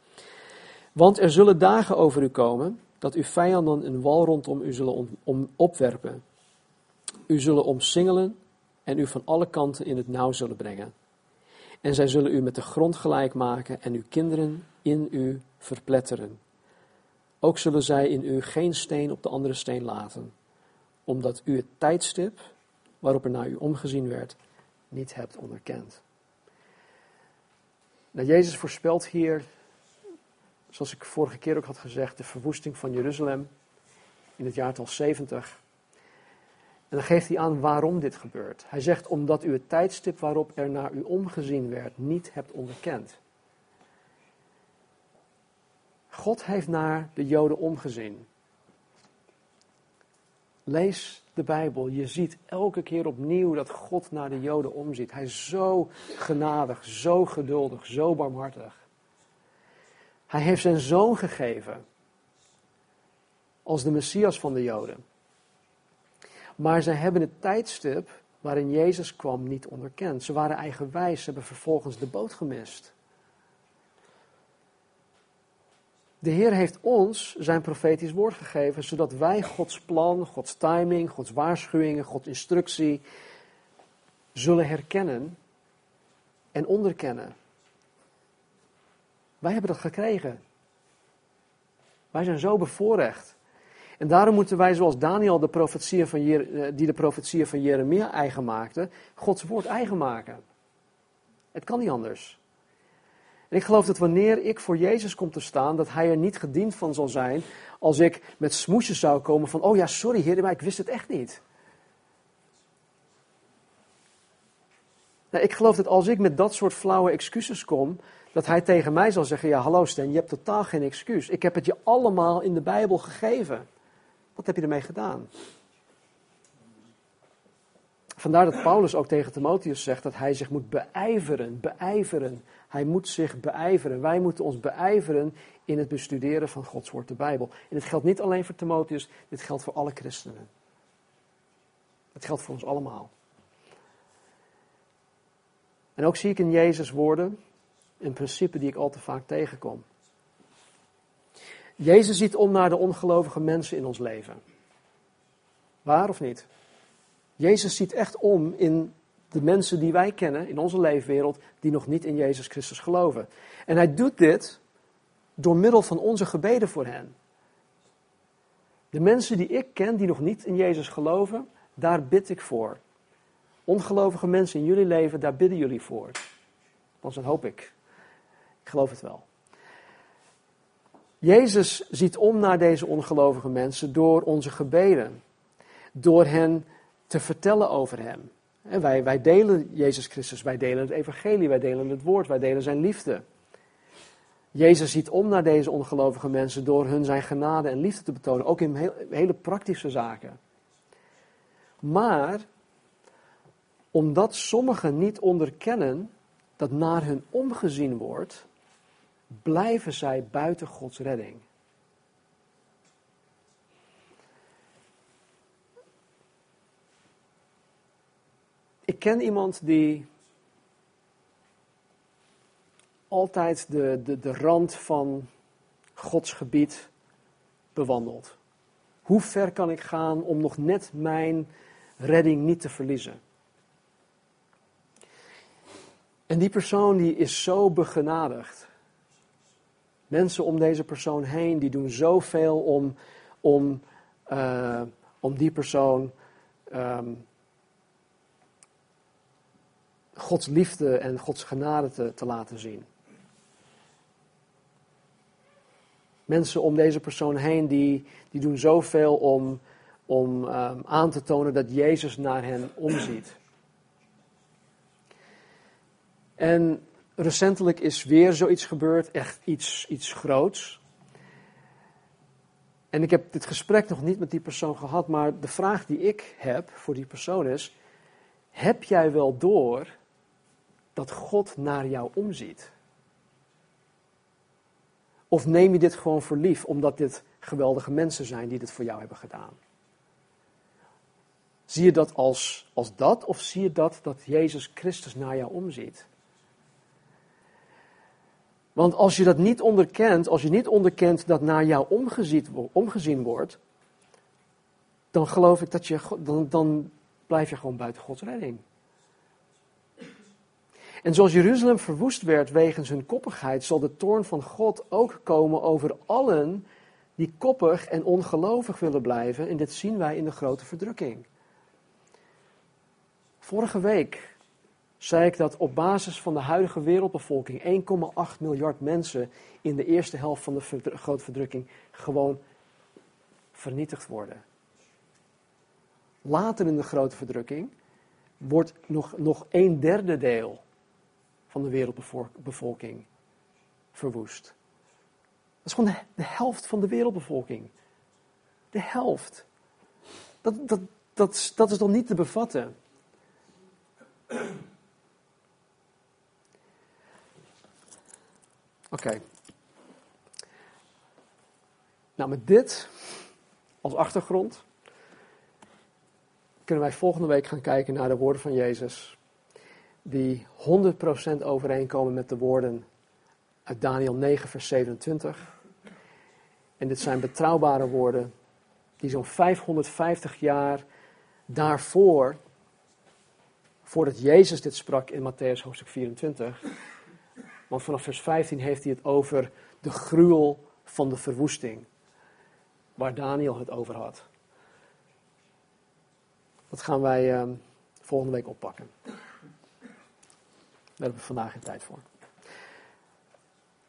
Want er zullen dagen over u komen dat uw vijanden een wal rondom u zullen om opwerpen. U zullen omsingelen en u van alle kanten in het nauw zullen brengen. En zij zullen u met de grond gelijk maken en uw kinderen in u verpletteren. Ook zullen zij in u geen steen op de andere steen laten, omdat u het tijdstip waarop er naar u omgezien werd, niet hebt onderkend. Nou, Jezus voorspelt hier, zoals ik vorige keer ook had gezegd, de verwoesting van Jeruzalem in het jaartal 70. En dan geeft hij aan waarom dit gebeurt. Hij zegt omdat u het tijdstip waarop er naar u omgezien werd niet hebt onderkend. God heeft naar de Joden omgezien. Lees de Bijbel. Je ziet elke keer opnieuw dat God naar de Joden omziet. Hij is zo genadig, zo geduldig, zo barmhartig. Hij heeft zijn zoon gegeven als de Messias van de Joden. Maar zij hebben het tijdstip waarin Jezus kwam niet onderkend. Ze waren eigenwijs, ze hebben vervolgens de boot gemist. De Heer heeft ons zijn profetisch woord gegeven, zodat wij Gods plan, Gods timing, Gods waarschuwingen, Gods instructie zullen herkennen en onderkennen. Wij hebben dat gekregen. Wij zijn zo bevoorrecht. En daarom moeten wij, zoals Daniel de profetieën van Jer die de profetieën van Jeremia eigen maakte, Gods woord eigen maken. Het kan niet anders. En ik geloof dat wanneer ik voor Jezus kom te staan, dat Hij er niet gediend van zal zijn als ik met smoesjes zou komen van, oh ja, sorry Heer, maar ik wist het echt niet. Nou, ik geloof dat als ik met dat soort flauwe excuses kom, dat Hij tegen mij zal zeggen, ja hallo Sten, je hebt totaal geen excuus. Ik heb het je allemaal in de Bijbel gegeven. Wat heb je ermee gedaan? Vandaar dat Paulus ook tegen Timotheus zegt dat hij zich moet beijveren, beijveren hij moet zich beijveren. Wij moeten ons beijveren in het bestuderen van Gods woord, de Bijbel. En dit geldt niet alleen voor Timotheus, dit geldt voor alle christenen. Het geldt voor ons allemaal. En ook zie ik in Jezus' woorden een principe die ik al te vaak tegenkom. Jezus ziet om naar de ongelovige mensen in ons leven. Waar of niet? Jezus ziet echt om in de mensen die wij kennen in onze leefwereld, die nog niet in Jezus Christus geloven. En hij doet dit door middel van onze gebeden voor hen. De mensen die ik ken, die nog niet in Jezus geloven, daar bid ik voor. Ongelovige mensen in jullie leven, daar bidden jullie voor. Want dat hoop ik. Ik geloof het wel. Jezus ziet om naar deze ongelovige mensen door onze gebeden, door hen te vertellen over Hem. Wij delen Jezus Christus, wij delen het evangelie, wij delen het woord, wij delen zijn liefde. Jezus ziet om naar deze ongelovige mensen door hun zijn genade en liefde te betonen, ook in hele praktische zaken. Maar omdat sommigen niet onderkennen dat naar hun omgezien wordt, blijven zij buiten Gods redding. Ik ken iemand die altijd de, de, de rand van Gods gebied bewandelt. Hoe ver kan ik gaan om nog net mijn redding niet te verliezen? En die persoon die is zo begenadigd. Mensen om deze persoon heen, die doen zoveel om, om, uh, om die persoon um, Gods liefde en Gods genade te, te laten zien. Mensen om deze persoon heen, die, die doen zoveel om, om um, aan te tonen dat Jezus naar hen omziet. En recentelijk is weer zoiets gebeurd, echt iets, iets groots. En ik heb dit gesprek nog niet met die persoon gehad, maar de vraag die ik heb voor die persoon is: heb jij wel door dat God naar jou omziet? Of neem je dit gewoon voor lief, omdat dit geweldige mensen zijn die dit voor jou hebben gedaan? Zie je dat als, als dat, of zie je dat dat Jezus Christus naar jou omziet? Want als je dat niet onderkent, als je niet onderkent dat naar jou omgezien, wordt, dan geloof ik dat je, dan, dan blijf je gewoon buiten Gods redding. En zoals Jeruzalem verwoest werd wegens hun koppigheid, zal de toorn van God ook komen over allen die koppig en ongelovig willen blijven. En dit zien wij in de grote verdrukking. Vorige week zei ik dat op basis van de huidige wereldbevolking 1,8 miljard mensen in de eerste helft van de grote verdrukking gewoon vernietigd worden. Later in de grote verdrukking wordt nog, nog een derde deel van de wereldbevolking verwoest. Dat is gewoon de, helft van de wereldbevolking. De helft. Dat, dat, dat, dat is dan niet te bevatten. Oké. Nou, met dit als achtergrond kunnen wij volgende week gaan kijken naar de woorden van Jezus, die 100% overeenkomen met de woorden uit Daniel 9, vers 27. En dit zijn betrouwbare woorden die zo'n 550 jaar daarvoor, voordat Jezus dit sprak in Matthäus hoofdstuk 24, want vanaf vers 15 heeft hij het over de gruwel van de verwoesting. Waar Daniel het over had. Dat gaan wij uh, volgende week oppakken. Hebben we vandaag geen tijd voor.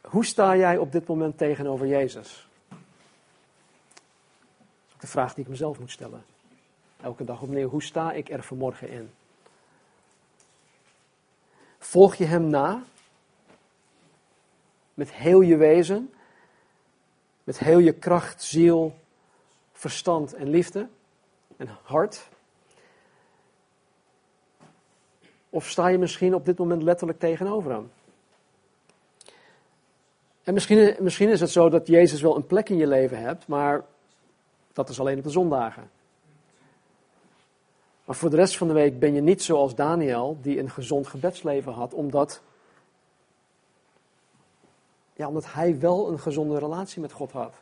Hoe sta jij op dit moment tegenover Jezus? Dat is de vraag die ik mezelf moet stellen. Elke dag opnieuw. Hoe sta ik er vanmorgen in? Volg je hem na met heel je wezen, met heel je kracht, ziel, verstand en liefde en hart? Of sta je misschien op dit moment letterlijk tegenover hem? En misschien, misschien is het zo dat Jezus wel een plek in je leven hebt, maar dat is alleen op de zondagen. Maar voor de rest van de week ben je niet zoals Daniel, die een gezond gebedsleven had, omdat ja, omdat hij wel een gezonde relatie met God had.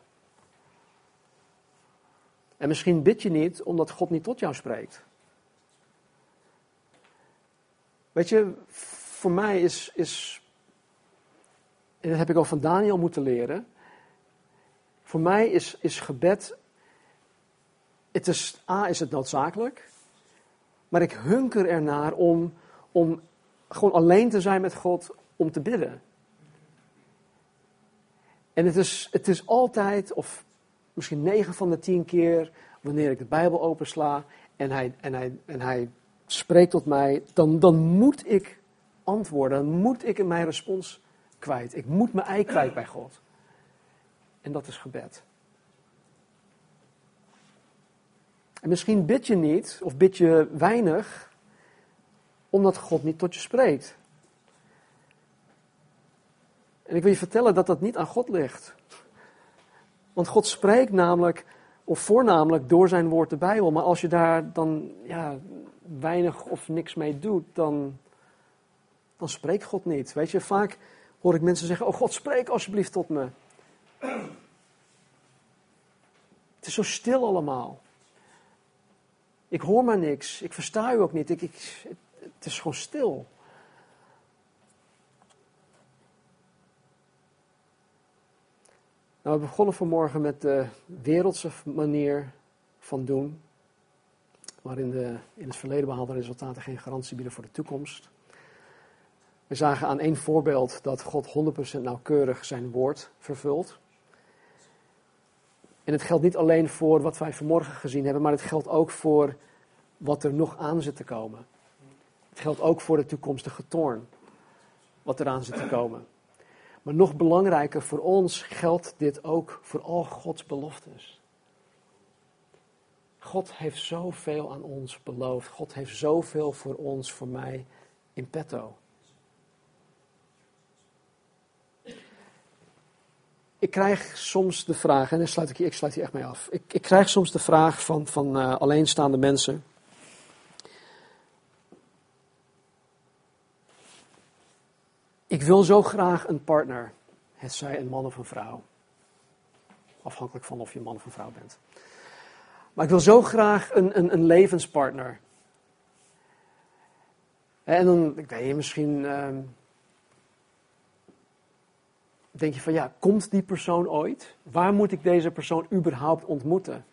En misschien bid je niet omdat God niet tot jou spreekt. Weet je, voor mij is, is en dat heb ik al van Daniel moeten leren. Voor mij is, is gebed, het is, A is het noodzakelijk, maar ik hunker ernaar om, om gewoon alleen te zijn met God om te bidden. En het is, het is altijd, of misschien negen van de tien keer, wanneer ik de Bijbel opensla en hij, en hij, en hij spreekt tot mij, dan, dan moet ik antwoorden, dan moet ik in mijn respons kwijt. Ik moet mijn ei kwijt bij God. En dat is gebed. En misschien bid je niet, of bid je weinig, omdat God niet tot je spreekt. En ik wil je vertellen dat dat niet aan God ligt. Want God spreekt namelijk, of voornamelijk door zijn woord de Bijbel. Maar als je daar dan ja, weinig of niks mee doet, dan, dan spreekt God niet. Weet je, vaak hoor ik mensen zeggen: Oh God, spreek alsjeblieft tot me. Het is zo stil allemaal. Ik hoor maar niks. Ik versta u ook niet. Ik, ik, het is gewoon stil. Nou, we begonnen vanmorgen met de wereldse manier van doen, waarin de in het verleden behaalde resultaten geen garantie bieden voor de toekomst. We zagen aan één voorbeeld dat God 100% nauwkeurig zijn woord vervult. En het geldt niet alleen voor wat wij vanmorgen gezien hebben, maar het geldt ook voor wat er nog aan zit te komen. Het geldt ook voor de toekomstige toorn, wat eraan zit te komen. Maar nog belangrijker voor ons geldt dit ook voor al Gods beloftes. God heeft zoveel aan ons beloofd. God heeft zoveel voor ons, voor mij in petto. Ik krijg soms de vraag, en dan sluit ik, ik sluit hier echt mee af. Ik, ik krijg soms de vraag van, van uh, alleenstaande mensen. Ik wil zo graag een partner. Het zij een man of een vrouw. Afhankelijk van of je een man of een vrouw bent. Maar ik wil zo graag een, een, een levenspartner. En dan, ik niet, misschien uh, denk je van ja, komt die persoon ooit? Waar moet ik deze persoon überhaupt ontmoeten?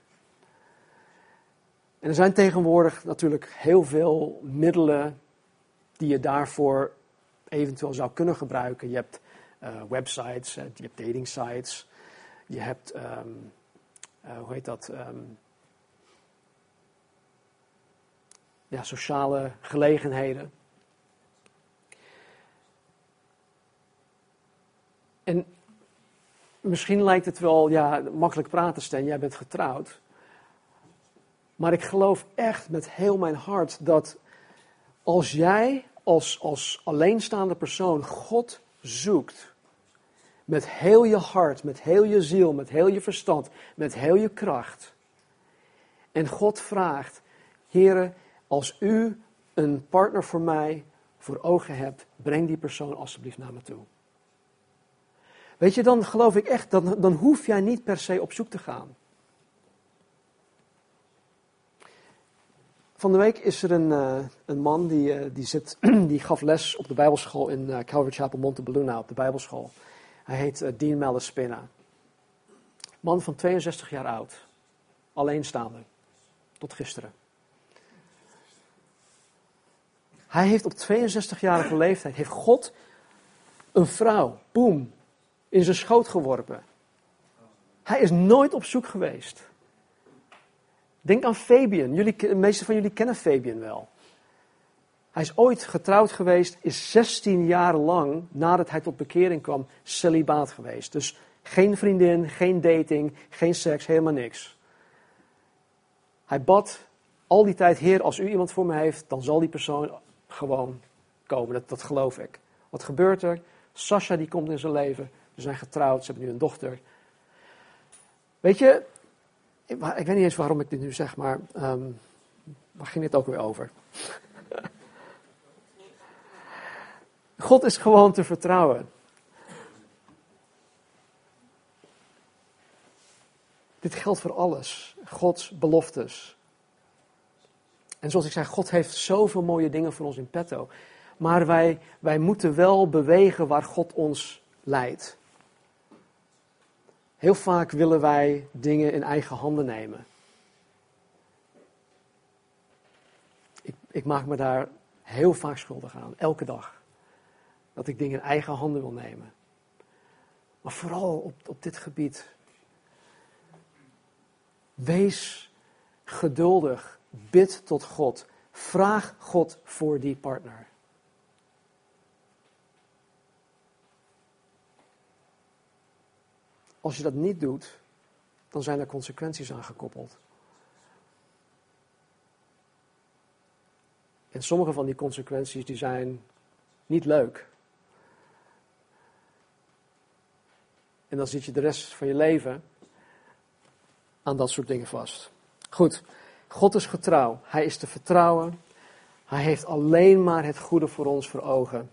En er zijn tegenwoordig natuurlijk heel veel middelen die je daarvoor eventueel zou kunnen gebruiken. Je hebt uh, websites, je hebt dating sites, je hebt, um, uh, hoe heet dat, um, ja, sociale gelegenheden. En misschien lijkt het wel ja, makkelijk praten, Stan, jij bent getrouwd. Maar ik geloof echt met heel mijn hart dat als jij als, als alleenstaande persoon God zoekt. Met heel je hart, met heel je ziel, met heel je verstand, met heel je kracht. En God vraagt, Heren, als u een partner voor mij voor ogen hebt, breng die persoon alsjeblieft naar me toe. Weet je, dan geloof ik echt, dan, dan hoef jij niet per se op zoek te gaan. Van de week is er een, uh, een man die, uh, die, zit, die gaf les op de Bijbelschool in uh, Calvary Chapel Montebelluna, op de Bijbelschool. Hij heet Dean Malaspina. Man van 62 jaar oud. Alleenstaande. Tot gisteren. Hij heeft op 62-jarige leeftijd, heeft God een vrouw, boem, in zijn schoot geworpen. Hij is nooit op zoek geweest. Denk aan Fabian. Jullie, de meeste van jullie kennen Fabian wel. Hij is ooit getrouwd geweest, is 16 jaar lang nadat hij tot bekering kwam celibaat geweest. Dus geen vriendin, geen dating, geen seks, helemaal niks. Hij bad al die tijd, Heer, als u iemand voor me heeft, dan zal die persoon gewoon komen. Dat, geloof ik. Wat gebeurt er? Sasha die komt in zijn leven. Ze zijn getrouwd, ze hebben nu een dochter. Weet je, ik, ik, weet niet eens waarom ik dit nu zeg, maar um, waar ging dit ook weer over? God is gewoon te vertrouwen. Dit geldt voor alles. Gods beloftes. En zoals ik zei, God heeft zoveel mooie dingen voor ons in petto. Maar wij, wij moeten wel bewegen waar God ons leidt. Heel vaak willen wij dingen in eigen handen nemen. Ik, ik maak me daar heel vaak schuldig aan, elke dag. Dat ik dingen in eigen handen wil nemen. Maar vooral op, op dit gebied. Wees geduldig. Bid tot God. Vraag God voor die partner. Als je dat niet doet, dan zijn er consequenties aan gekoppeld. En sommige van die consequenties die zijn niet leuk. En dan zit je de rest van je leven aan dat soort dingen vast. Goed, God is getrouw. Hij is te vertrouwen. Hij heeft alleen maar het goede voor ons voor ogen.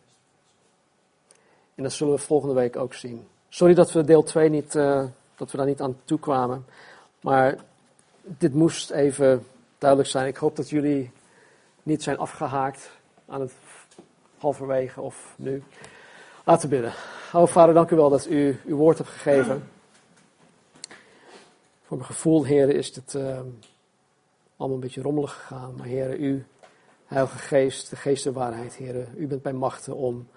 En dat zullen we volgende week ook zien. Sorry dat we deel 2 niet, uh, dat we daar niet aan toe kwamen. Maar dit moest even duidelijk zijn. Ik hoop dat jullie niet zijn afgehaakt aan het halverwege of nu. Laten we bidden. O Vader, dank u wel dat u uw woord hebt gegeven. Voor mijn gevoel, heren, is het allemaal een beetje rommelig gegaan. Maar heren, u, Heilige Geest, de Geest der waarheid, heren, u bent bij machten om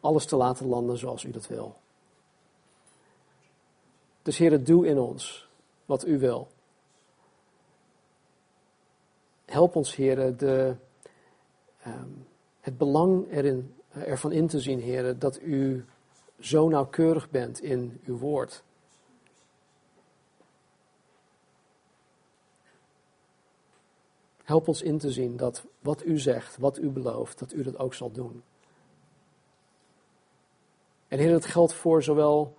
alles te laten landen zoals u dat wil. Dus heren, doe in ons wat u wil. Help ons, heren, de, um, het belang erin, ervan in te zien, heren, dat u zo nauwkeurig bent in uw woord. Help ons in te zien dat wat u zegt, wat u belooft, dat u dat ook zal doen. En Heer, dat geldt voor zowel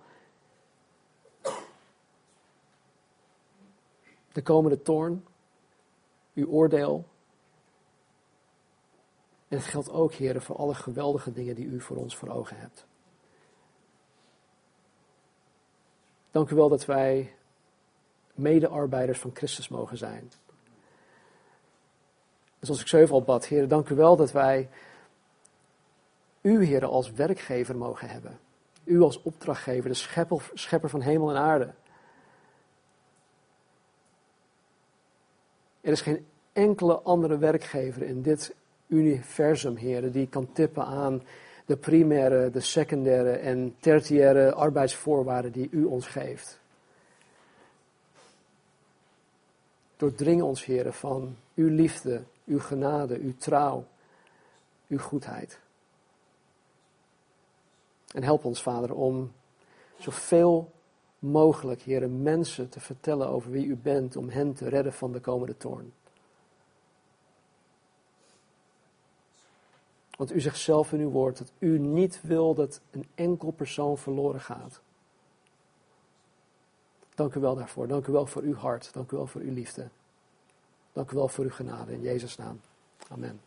de komende toorn, uw oordeel. En het geldt ook, Heer, voor alle geweldige dingen die u voor ons voor ogen hebt. Dank u wel dat wij medearbeiders van Christus mogen zijn. Zoals ik zo al bad, Heer, dank u wel dat wij u, Heer, als werkgever mogen hebben. U als opdrachtgever, de schepper, schepper van hemel en aarde. Er is geen enkele andere werkgever in dit universum, Heer, die kan tippen aan de primaire, de secundaire en tertiaire arbeidsvoorwaarden die u ons geeft. Doordring ons, heren, van uw liefde, uw genade, uw trouw, uw goedheid. En help ons, Vader, om zoveel mogelijk, heren, mensen te vertellen over wie u bent, om hen te redden van de komende toorn. Want u zegt zelf in uw woord dat u niet wil dat een enkel persoon verloren gaat. Dank u wel daarvoor. Dank u wel voor uw hart. Dank u wel voor uw liefde. Dank u wel voor uw genade. In Jezus' naam. Amen.